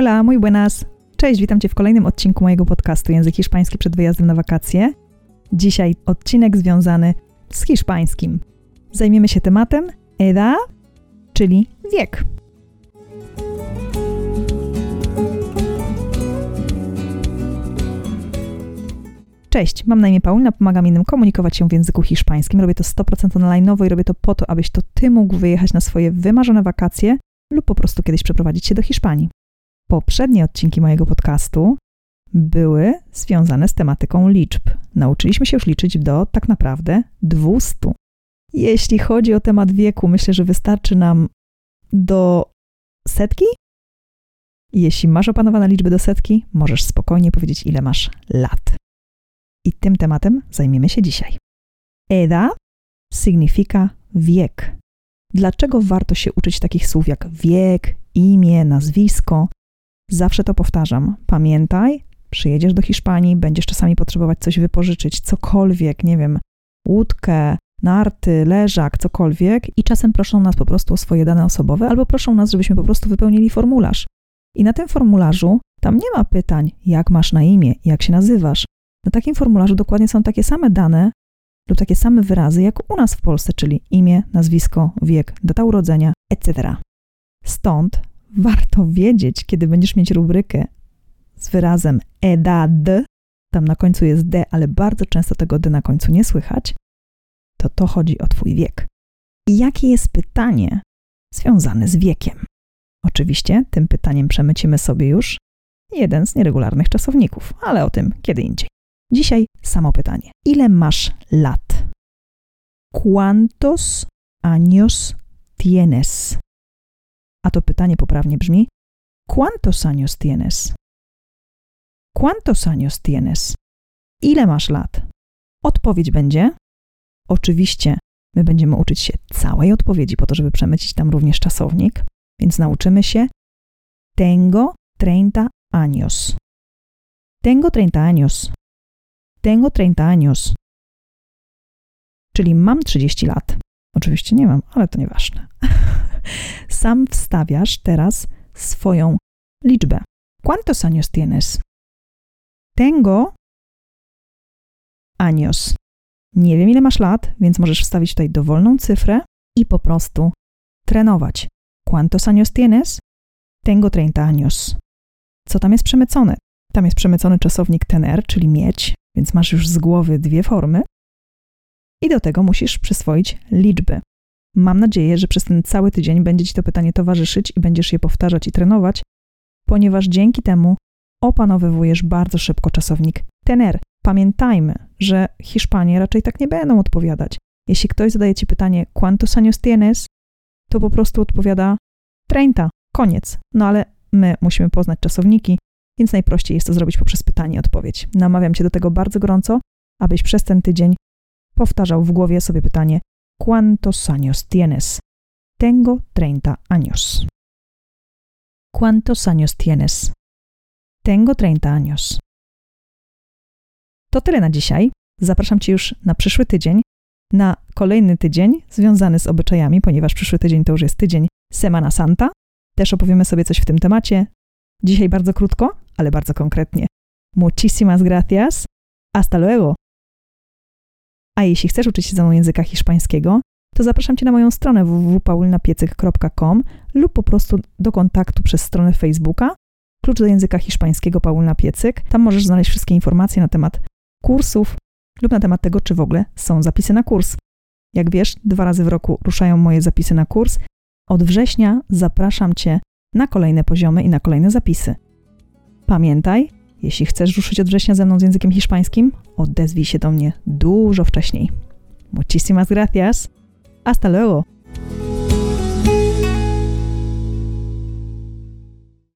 Hola, muy buenas. Cześć, witam Cię w kolejnym odcinku mojego podcastu Język Hiszpański przed wyjazdem na wakacje. Dzisiaj odcinek związany z hiszpańskim. Zajmiemy się tematem edad, czyli wiek. Cześć, mam na imię Paulina, pomagam innym komunikować się w języku hiszpańskim. Robię to 100% online i robię to po to, abyś to ty mógł wyjechać na swoje wymarzone wakacje lub po prostu kiedyś przeprowadzić się do Hiszpanii. Poprzednie odcinki mojego podcastu były związane z tematyką liczb. Nauczyliśmy się już liczyć do tak naprawdę 200. Jeśli chodzi o temat wieku, myślę, że wystarczy nam do setki. Jeśli masz opanowane liczby do setki, możesz spokojnie powiedzieć, ile masz lat. I tym tematem zajmiemy się dzisiaj. Eda signifika wiek. Dlaczego warto się uczyć takich słów jak wiek, imię, nazwisko? Zawsze to powtarzam. Pamiętaj, przyjedziesz do Hiszpanii, będziesz czasami potrzebować coś wypożyczyć, cokolwiek, nie wiem, łódkę, narty, leżak, cokolwiek, i czasem proszą nas po prostu o swoje dane osobowe, albo proszą nas, żebyśmy po prostu wypełnili formularz. I na tym formularzu tam nie ma pytań, jak masz na imię, jak się nazywasz. Na takim formularzu dokładnie są takie same dane lub takie same wyrazy jak u nas w Polsce, czyli imię, nazwisko, wiek, data urodzenia, etc. Stąd warto wiedzieć, kiedy będziesz mieć rubrykę z wyrazem edad, tam na końcu jest d, ale bardzo często tego d na końcu nie słychać, to to chodzi o Twój wiek. I jakie jest pytanie związane z wiekiem? Oczywiście tym pytaniem przemycimy sobie już jeden z nieregularnych czasowników, ale o tym kiedy indziej. Dzisiaj samo pytanie. Ile masz lat? ¿Cuántos años tienes? A to pytanie poprawnie brzmi: ¿Cuántos años tienes? ¿Cuántos años tienes? Ile masz lat? Odpowiedź będzie: Oczywiście, my będziemy uczyć się całej odpowiedzi po to, żeby przemycić tam również czasownik, więc nauczymy się Tengo 30 años. Tengo 30 años. Tengo 30 años. Czyli mam 30 lat. Oczywiście nie mam, ale to nieważne. Sam wstawiasz teraz swoją liczbę. ¿Cuántos años tienes? Tengo años. Nie wiem, ile masz lat, więc możesz wstawić tutaj dowolną cyfrę i po prostu trenować. ¿Cuántos años tienes? Tengo 30 años. Co tam jest przemycone? Tam jest przemycony czasownik tener, czyli mieć, więc masz już z głowy dwie formy. I do tego musisz przyswoić liczby. Mam nadzieję, że przez ten cały tydzień będzie Ci to pytanie towarzyszyć i będziesz je powtarzać i trenować, ponieważ dzięki temu opanowywujesz bardzo szybko czasownik tener. Pamiętajmy, że Hiszpanie raczej tak nie będą odpowiadać. Jeśli ktoś zadaje Ci pytanie ¿Cuántos años tienes?, to po prostu odpowiada 30, koniec. No ale my musimy poznać czasowniki, więc najprościej jest to zrobić poprzez pytanie i odpowiedź. Namawiam Cię do tego bardzo gorąco, abyś przez ten tydzień powtarzał w głowie sobie pytanie ¿Cuántos años tienes? Tengo 30 años. ¿Cuántos años tienes? Tengo 30 años. To tyle na dzisiaj. Zapraszam Cię już na przyszły tydzień, na kolejny tydzień związany z obyczajami, ponieważ przyszły tydzień to już jest tydzień Semana Santa. Też opowiemy sobie coś w tym temacie. Dzisiaj bardzo krótko, ale bardzo konkretnie. Muchísimas gracias. Hasta luego. A jeśli chcesz uczyć się ze mną języka hiszpańskiego, to zapraszam Cię na moją stronę www.paulnapiecyk.com lub po prostu do kontaktu przez stronę Facebooka Klucz do języka hiszpańskiego Paulina Piecyk. Tam możesz znaleźć wszystkie informacje na temat kursów lub na temat tego, czy w ogóle są zapisy na kurs. Jak wiesz, dwa razy w roku ruszają moje zapisy na kurs. Od września zapraszam Cię na kolejne poziomy i na kolejne zapisy. Pamiętaj, jeśli chcesz ruszyć od września ze mną z językiem hiszpańskim, odezwij się do mnie dużo wcześniej. Muchísimas gracias. Hasta luego.